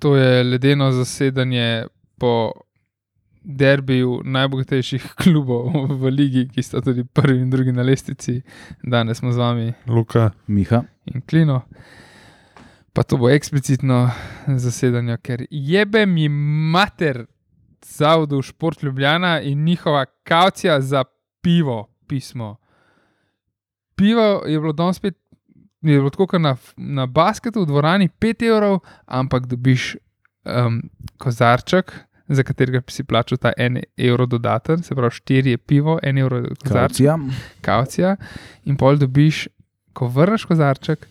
to je ledeno zasedanje po derbiju najbogatejših klubov v ligi, ki sta tudi prvi in drugi na lestvici. Danes smo z vami Luka. Miha. in Klino. Pa to bo eksplicitno zasedanje, ker jebe mi mater zavodu Šport Ljubljana in njihova kaucija za pivo pismo. Pivo je bilo danes spet, je bilo tako kot na, na basketu v dvorani 5 evrov, ampak dobiš um, kozarček, za katerega bi si plačal ta 1 evro dodaten, se pravi 4 je pivo, 1 evro je kozarček Kaucija. kaucija, in pol dobiš, ko vrneš kozarček,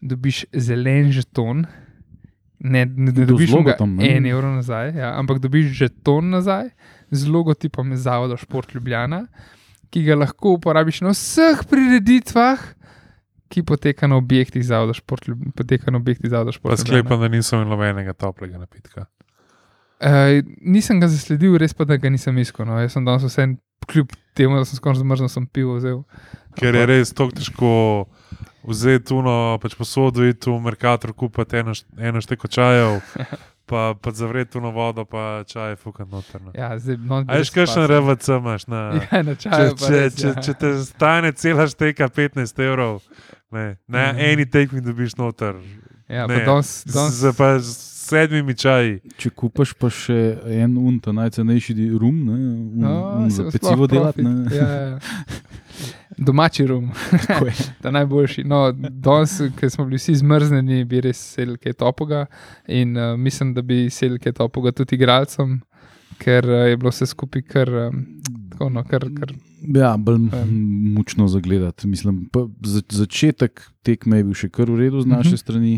dobiš zelen žeton. Ne, ne, ne dobiš ga ne? en evro nazaj, ja, ampak dobiš žeton nazaj z logotipom Zavoda Šport Ljubljana, ki ga lahko uporabiš na vseh prireditvah, ki poteka na objektih Zavoda Šport, poteka na objektih Zavoda Pa Šport Ljubljana. sklepam, da nisem imel nobenega toplega napitka. Uh, nisem ga zasledil, res pa da ga nisem iskal. No. Jaz sem danes vse, kljub temu, da sem skoraj zmrznil, sem pivo vzel. Ker je res tako težko vzeti tuno, pač posodo iti v Merkator, kupiti eno, eno šteko čajev, pa, pa zavreti tuno vodo, pa čaj fukat noter. no. Ja, zdaj, no, A veš, kakšen RVC imaš? Na, Ja, na če, čaju. pa če, res, če, ja. če te stane cela šteka 15 evrov, ne, na Mhm. eni tekmi dobiš noter. Ja, ne, pa danes, danes, Z, pa z sedmimi čaji. Če kupaš pa še en un, ta najcenejši rum, ne, un, A, un za pecivo delati. Ja, ja, ja. Domači rum, ta najboljši. No, danes, ker smo bili vsi zmrznjeni, bi res sedel kaj topoga in uh, mislim, da bi sedel kaj topoga tudi igralcem, ker uh, je bilo vse skupaj kar, um, tako, no, kar, kar Ja, bolj mučno zagledati. Mislim, pa za, začetek tekme je bil še kar v redu z naše Mhm. strani.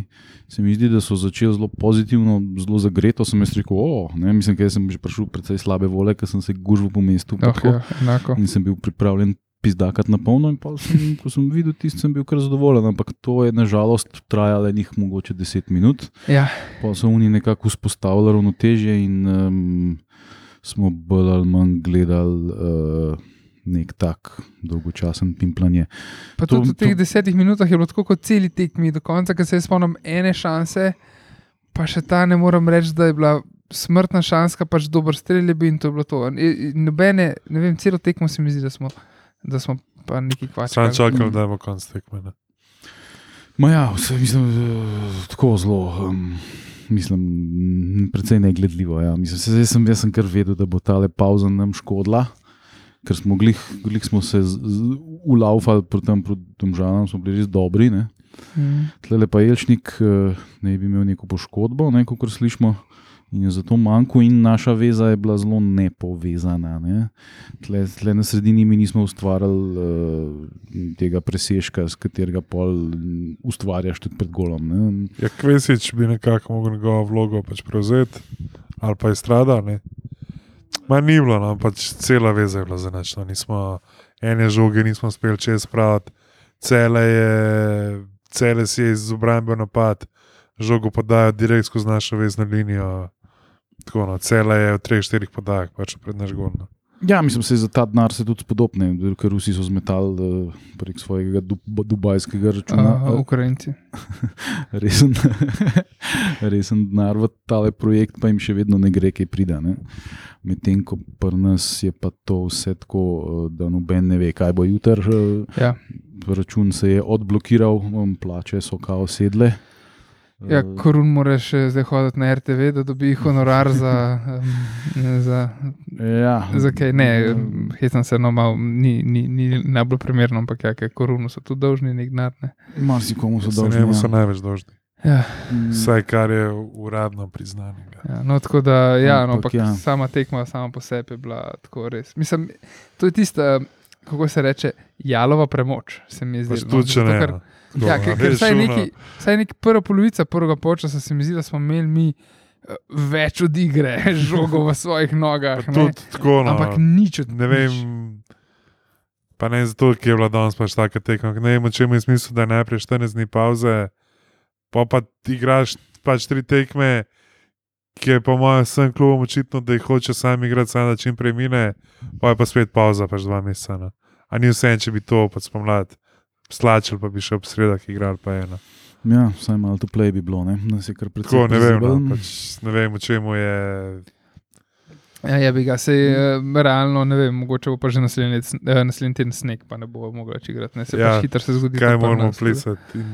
Se mi zdi, da so začeli zelo pozitivno, zelo zagreto. Sem jaz rekel, o, ne, mislim, da sem že prišel precej slabe vole, ker sem se gužil po mestu. oh, tako. ja, enako. In sem bil pripravljen pizdakat na polno, in pol sem, ko sem videl tisto, sem bil kar zadovoljen. Ampak to je nažalost trajalo enih mogoče 10 minut. Ja, Pa so oni nekako vzpostavili ravnotežje in um, smo bolj ali manj gledali uh, nek tak dolgočasen pimplanje. pa To- tudi v teh to- desetih minutah je bilo tako kot celi tekmi do konca, ker se spomnim ene šanse, pa še ta ne morem reči, da je bila. Smrtna šanska, pač dober strelj je bil in to je bilo to. In- Nobene, ne vem, celo tekmo se mi zdi, da smo, da smo pa neki kvač. Sam čakal, da bo konc tekme. ne. Ma ja, vse, mislim, uh, tako zelo. Um, Mislim, m, precej negledljivo. Ja. Mislim, se, jaz, sem, jaz sem kar vedel, da bo ta pauza nam škodila, ker smo glih, glih smo se ulaufali proti tem domžalam, smo bili res dobri. Ne. Mm. Tle pa Jelšnik uh, ne bi imel neko poškodbo, ne, kot slišimo. In je zato manjko, in naša veza je bila zelo nepovezana. Ne. Tle, tle na sredini mi nismo ustvarjali uh, tega presežka, s katerega pol ustvarjaš tudi pred golom. Ne. Ja, Kvesič bi nekako mogel njegovo vlogo pač prevzeti, ali pa je strada. Ne? Ma ni bilo, no, pač cela veza je bila zanačna. Nismo ene žoge, nismo uspeli čez spraviti, cele, je, cele si je iz obrambe napad, žogo podajo direkt skozi našo vezno linijo. Tako, no, cele je v treh, štirih podajah, pač pred naš gol. No. Ja, mislim, se za ta denar se tudi spodobne, ker Rusi so zmetali uh, prek svojega dub, dubajskega računa. Aha, Ukrajinci. resen, resen denar v tale projekt, pa jim še vedno ne gre, kaj prida. ne. Medtem ko pri nas je pa to vse tako, eh, da noben ne ve, kaj bo jutri. eh, Ja. Račun se je odblokiral, plače so kao sedle. Ja, Eh, Korun mora še zdaj hoditi na RTV, da dobi honorar za. Za, ja. za kaj ne, hecam se, no, mal, ni, ni, ni najbolj primerno, ampak ja, ker Korunu so tudi dolžni nek denar. ne. Marsikomu so dolžni. njemu so ja. največ dolžni. Ja, Vsaj kar je uradno priznano. ja, no, tako da, ja, no, Ampak ampak ja. sama tekma sama po sebi je bila tako res. Mislim, to je tista, kako se reče, jalova premoč, se mi zdi. Pač tudi, če ne. No. Ja, ker, ker vsaj, neki, vsaj neki prva polovica prvega počasa se mi zdi, da smo imeli mi eh, več od igre, žogo v svojih nogah. Tako, no, Ampak nič od ne vem. Pa ne zato, ker je bila danes pač taka tekma. Ne vem, če ima smisel, da je najprej 14 dni pauze, pa pa igraš pač tri tekme, ki je po mojem vsem klubom očitno, da jih hoče sam igrati, samo da čim prej mine, pa je pa spet pauza, pač dva meseca. No. A ni vse, če bi to pač spomladi slačil, pa bi še ob sredah igral, pa eno. Ja, vsaj malo to play bi bilo, ne, nas je kar precej. Tako, ne vem, no, pač, ne vem, v čemu je. Ja, je bi ga, se realno, ne vem, mogoče bo pa že naslednji, eh, naslednji teden sneg, pa ne bo mogla več igrati. Ne, se Ja, pač hitro se zgodi. Kaj moramo plesati? In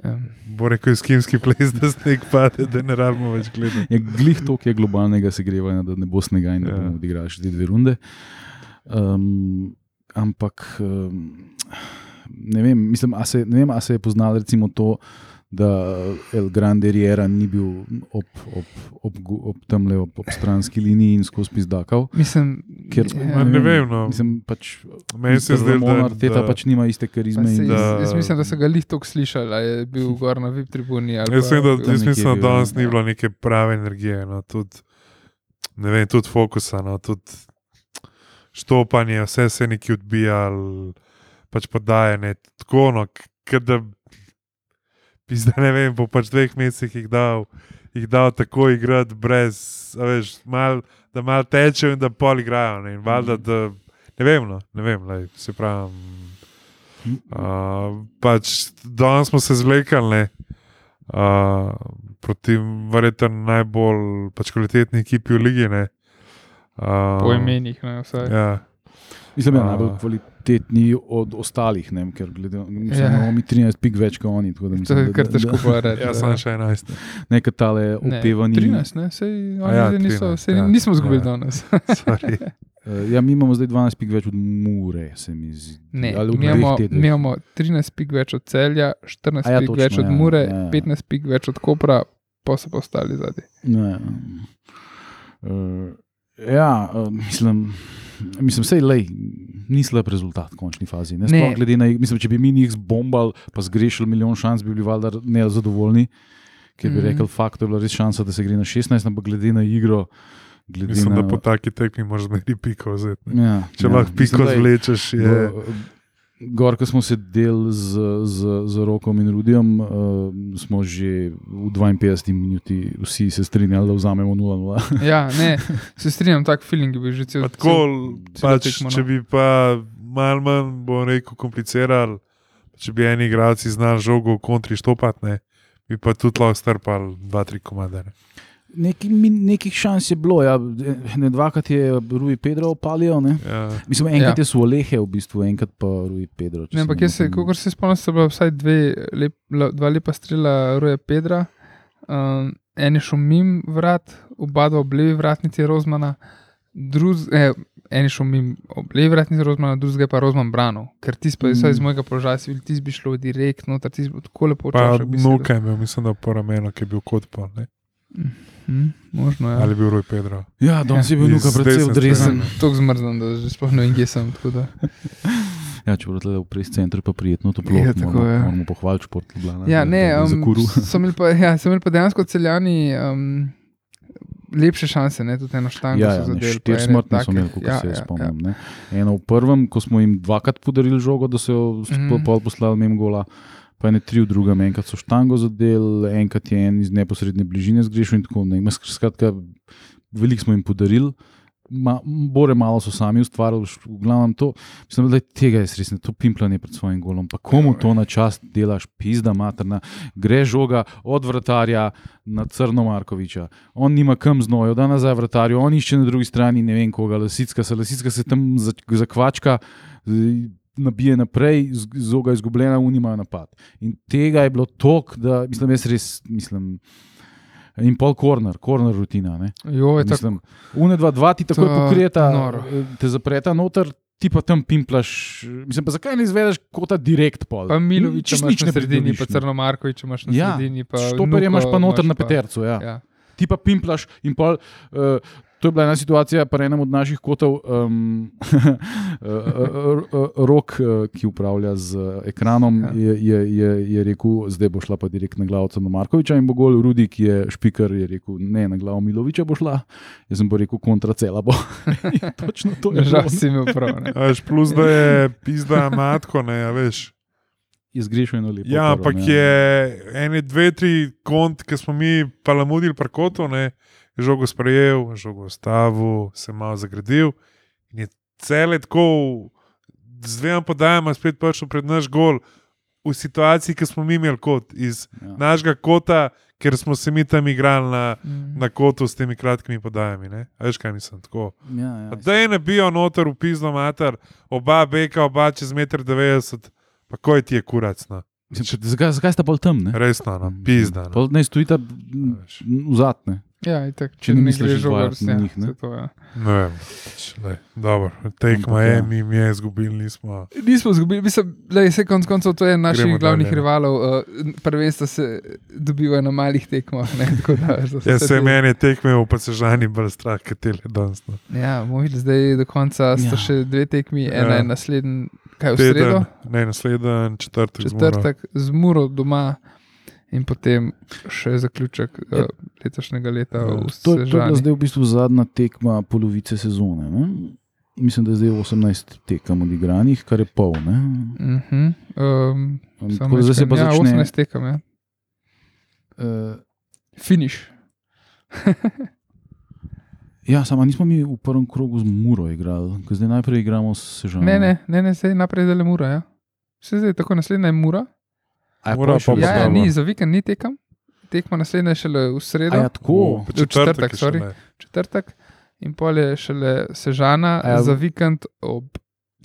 Ja. Bo rekel, skimski ples, da sneg pade, da ne rabimo več gledati. Je glih toliko je globalnega segrevanja, da ne bo snega in da Ja. bomo odigrali še te dve runde. Um, ampak um, ne vem, mislim, a se, ne vem, a se je poznalo recimo to, da El Grande Riera ni bil ob, ob, ob, ob tamle ob, ob stranski liniji in skozi pizdakal. Mislim, Ker, ja, ne vem, no. Mislim, pač, Meni se zdi, da, Teta da pač nima iste pa karizme. se, In, da- jaz, jaz mislim, da so ga lih toliko slišali, a je bil gor na VIP tribuni. ali Jaz, pa- vem, da, jaz nekje mislim, da danes ni bilo neke prave energije, no, tudi, ne vem, tudi fokusa, no, tudi štopanje, vse se je neki odbijalo, pač podajanje. Tako, no, da bi zdaj ne vem, po pač dveh mesecih jih dal, jih dal tako igrati, brez, a veš, mal, da mal tečejo in da pol igrajo. Ne, in valjda, da, ne vem, no, ne vem, lej, se pravi. Uh, pač danes smo se zvlekali ne, uh, proti verjetno najbolj pač kvalitetni ekipi v Ligi. Ne, uh, Po imenih, ne, vsaj. Ja, mislim, da je A. najbolj kvalitetni od ostalih, ne, ker glede, mislim, Ja. da imamo mi 13 pik več kot oni. tako da To mislim, je da- kar težko da- povedati. ja sem še 11. Nekaj tale opevani. 13, ne, sej, oni ja, zdaj niso, 13, sej ja. nismo izgubili Ja. danes. Sorry. Uh, ja, mi imamo zdaj 12 pik več od Mure, se mi zdi. Ne, Ali od mi imamo, mi imamo 13 pik več od celja, 14 A ja, pik točno, več od ja, Mure, ja, ja. 15 pik več od Kopra, pa so pa ostali zadnji. Ne, uh, ja, uh, mislim, mislim vse je lej, ni slab rezultat v končni fazi. Ne, Ne. Glede na, mislim, če bi mi njih zbombali, pa zgrešili milijon šans, bi bili valjda nezadovoljni. Ker bi mm. rekel, fakt, to je bila res šansa, da se gre na 16, ampak glede na igro. Glede Mislim, na, da po taki tekmi moraš zmeri piko vzeti. ne. ja, Če ja, lahko piko mislim, zvlečeš, je. v- Gor, ko smo sedeli z, z, z Rokom in Rudijem, uh, smo že v 52 minuti vsi se strinjali, da vzamemo 0-0. Ja, ne, se strinjam, tak feeling je bil že cel celo pač, no. če bi pa malo manj, bom rekel, komplicirali, če bi eni igralci znali žogo v kontri štopati, ne, bi pa tudi lahko strpali dva, tri komade. Ne. Neki, nekih šans je bilo, ja, ne dvakrat je Rui Pedro opalil. Ne? Ja. Mislim, enkrat Ja. je Suolehe, v bistvu, enkrat pa Rui Pedro. Ne, ampak jaz se, kot se spomnim, so bila vsaj dve, lep, dva lepa strela Roja Pedra. Um, en je šel mim vrat, oba dva ob levi vratnici Rozmana, druz, eh, en je šel mim ob levi vratnici Rozmana, drugega pa Rozman branil. Ker ti pa, Mm. vsaj iz mojega položaja, si bil, ti bi šlo direktno, ti bi tako lepo Pa bi se nuka je imel, mislim, da po ramenu, ki je bil kot pa. Ne. ga- Hm, možno je. Ali je bil Roj Pedro. Ja, danes je bil Iz Luka precej desne odrezan. Tako zmrznjen, da že sploh ne vem, kje sem. Ja, če bodo v pres centru, pa prijetno toplo. Ja, tako moramo, je. moramo pohvaliti šport. Ljubljana, Ja, ne, da- da za um, kuru. so imeli pa, ja, so imeli pa dejansko celjani um, lepše šanse, ne, tudi eno štango. Ja, so ja, zadeli, štiri smrtne so take- imeli, kot ja, se jaz ja, spomnim. ne. Eno v prvem, ko smo jim dvakrat podarili žogo, da so jo mm. pol poslali mimo gola, pa ne tri v drugem, enkrat so štango zadeli, enkrat je en iz neposredne bližine zgrešil in tako naprej. Skratka, veliko smo jim podarili. Ma, bore malo so sami ustvarili, š- v glavnem to. Mislim, da je tega res ne, to pimplanje pred svojim golom. Pa komu to na čast delaš, pizda materna, gre žoga od vratarja na Crno Markoviča. On nima kam znojo, da nazaj vratarju, on išče na drugi strani ne vem koga, lasicka se, lasicka se tam za- zakvačka. Nabije naprej, zoga izgubljena, unimajo napad. In tega je bilo toliko, da mislim, jaz res mislim. In pol korner, korner rutina. Ne? Jo, je tako. Une dva, dva ti takoj je pokrijeta, noro. te zapreta noter, ti pa tam pimplaš. Mislim, pa zakaj ne izvedeš kota direkt pol? Pa Milovič Čisto imaš na sredini, pa. Crno Markovič imaš na Ja, sredini. pa Štoperje imaš pa noter imaš na petercu. Ja. Ja. Ti pa pimplaš in pol. Uh, To je bila ena situacija, pa enem od naših kotov, um, rok, ki upravlja z ekranom, Ja. je, je, je, je rekel, zdaj bo šla pa direkt na glavo Cena Markoviča in bo gol Rudi, ki je špiker, je rekel, ne, na glavo Miloviča bo šla. Jaz sem pa rekel, kontra cela bo. Točno to je Žal si imel prav. Veš, plus da je pizda matko, ne, a veš. Je zgrešil eno lepo. Ja, ampak ne. je ene, dve, tri kont, ki smo mi palamudili parkoto, ne, je žogo sprejel, žogo stavil, se malo zagradil in je cele tako z dvema podajama spet prišel pred naš gol. v situaciji, ki smo mi imeli kot iz Ja. našega kota, ker smo se mi tam igrali na, Mm. na kotu s temi kratkimi podajami. Ne? A Veš, kaj mislim? Tako. Ja, ja, Da je ne bijo noter v pizno mater, oba beka, oba čez 1,90 m, pa koj ti je kurac. No? Mislim, pa Zakaj, zakaj sta pol tam? Ne? Resno, no, pizda. No. Ne stojita veš. Ja, itak, Če če ne misliš na ja, njih, ne? to, ja. Ne vem, pač, lej, dobro, je, ja. mi, mi je izgubili, nismo. Nismo izgubili, mislim, da je konec koncev to eden naših Gremo glavnih dalje. rivalov. Uh, Prvenstva se dobivajo na malih tekmah. Ne, tako da, vse Ja, se te- meni je tekme v Pasežani bolj strah, kot tele danes. No. Ja, moj zdaj do konca sta Ja. še dve tekmi, ena Ja. je naslednji, kaj v sredo, Teden, ne, naslednji četrtek. četrtek, z Muro doma. In potem še zaključek Ja. uh, letošnjega leta Ja. To, to je bila zdaj v bistvu zadnja tekma polovice sezone. Ne? Mislim, da je zdaj 18 tekem odigranih, kar je pol. Ne? Uh -huh. um, tako da zdaj se pa ja, začne. 18 tekem, ja. Uh, Finiš. ja, samo nismo mi v prvem krogu z Muro igrali, ker zdaj najprej igramo s Sežanom. Ne, ne, ne, ne zdaj naprej zdaj le Mura. Ja. Vse zdaj tako naslednja je Mura. A je Mura pol še pa Ja, ja, ni, za vikend ni tekem. Tekma naslednja je šele v sredo, A ja, tako. V četrtek, sorry. četrtek, in pol je šele Sežana ja. za vikend ob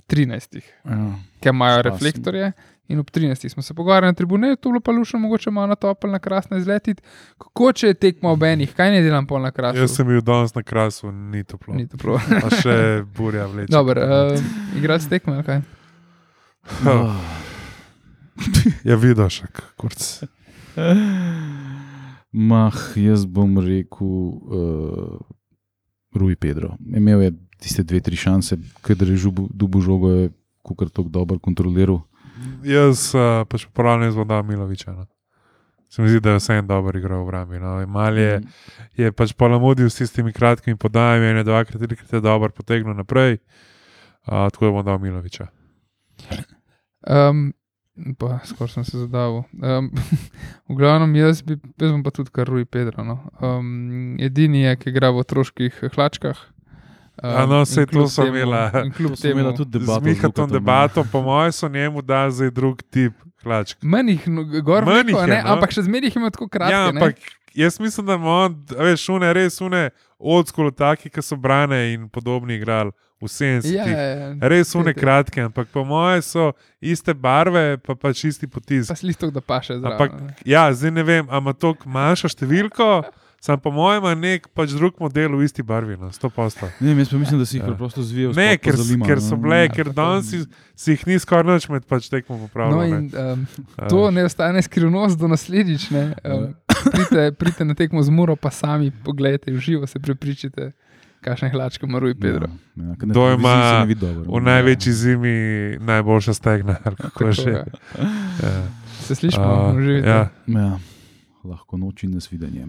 13. Ja. Ker imajo Spasno. reflektorje. In ob 13. smo se pogovarjali na tribune, to bilo pa lušno, mogoče malo na topel, na krasno izletiti. Kako če je tekmo ob enih, kaj ne delam pol na krasno? Jaz sem bil danes na krasu, ni toplo. Ni to prav. Pa še burja vleče. Dobro, uh, igrati s tekmo, ali kaj? Oh. Ja, vidiš, kurc. Mah, jaz bom rekel, uh, Rui Pedro. Imel je tiste dve, tri šanse, ker je dubu žogo, je kukar tako dobro kontroliral. Jaz uh, pač popravljam z voda Miloviča. No. Se mi zdi, da je vse en dober igral v Rami. No. Mal je, je pač polamudil s tistimi kratkimi podajami, ene dvakrat, trikrat je dobro potegnil naprej. Uh, tako da bom dal Miloviča. Um, pa skoraj sem se zadal. Um, v glavnem, jaz, bi, jaz bom pa tudi kar Rui Pedro. No. Um, edini je, ki igra v otroških hlačkah. Um, A no, in saj to so temu- imela- Kljub To so imela temu, tudi Z debato. Mihatom debato, po mojem, so njemu dali zdaj drug tip hlačk. Manj jih, no, gor veliko, jih je, ne, no. ampak še zmeraj jih ima tako kratke. Ja, ne. ampak jaz mislim, da ima on, a veš, une, res une, odskolo taki, ki so brane in podobni igrali v 70-ih. Ja, ja, ja. Res une Te- te- kratke, ampak po mojem so iste barve, pa pač isti potisk. Pa slistok, da paše zraven. Ampak, ja, zdaj ne vem, ali ima to manjšo številko, sam po mojem ima nek pač drug model v isti barvi, no, 100%. Ne, jaz pa mislim, da si jih Ja. preprosto zvijal. Ne, ker, zalima, ker no. so bile, Ja, ker danes si, si jih ni skoraj noč med pač tekmo No, popravljal. in um, to ne ostane skrivnost do naslednjič. Ne. Um, pridite, pridite na tekmo z Muro, pa sami pogledajte v živo, se prepričite, kakšne hlačke ima Rui Pedro. Ja, ja, To ima. V največji zimi najboljša stegna, Tako, že. ja. Se slišimo, uh, živite. ja. Ja, lahko noč in nasvidenje.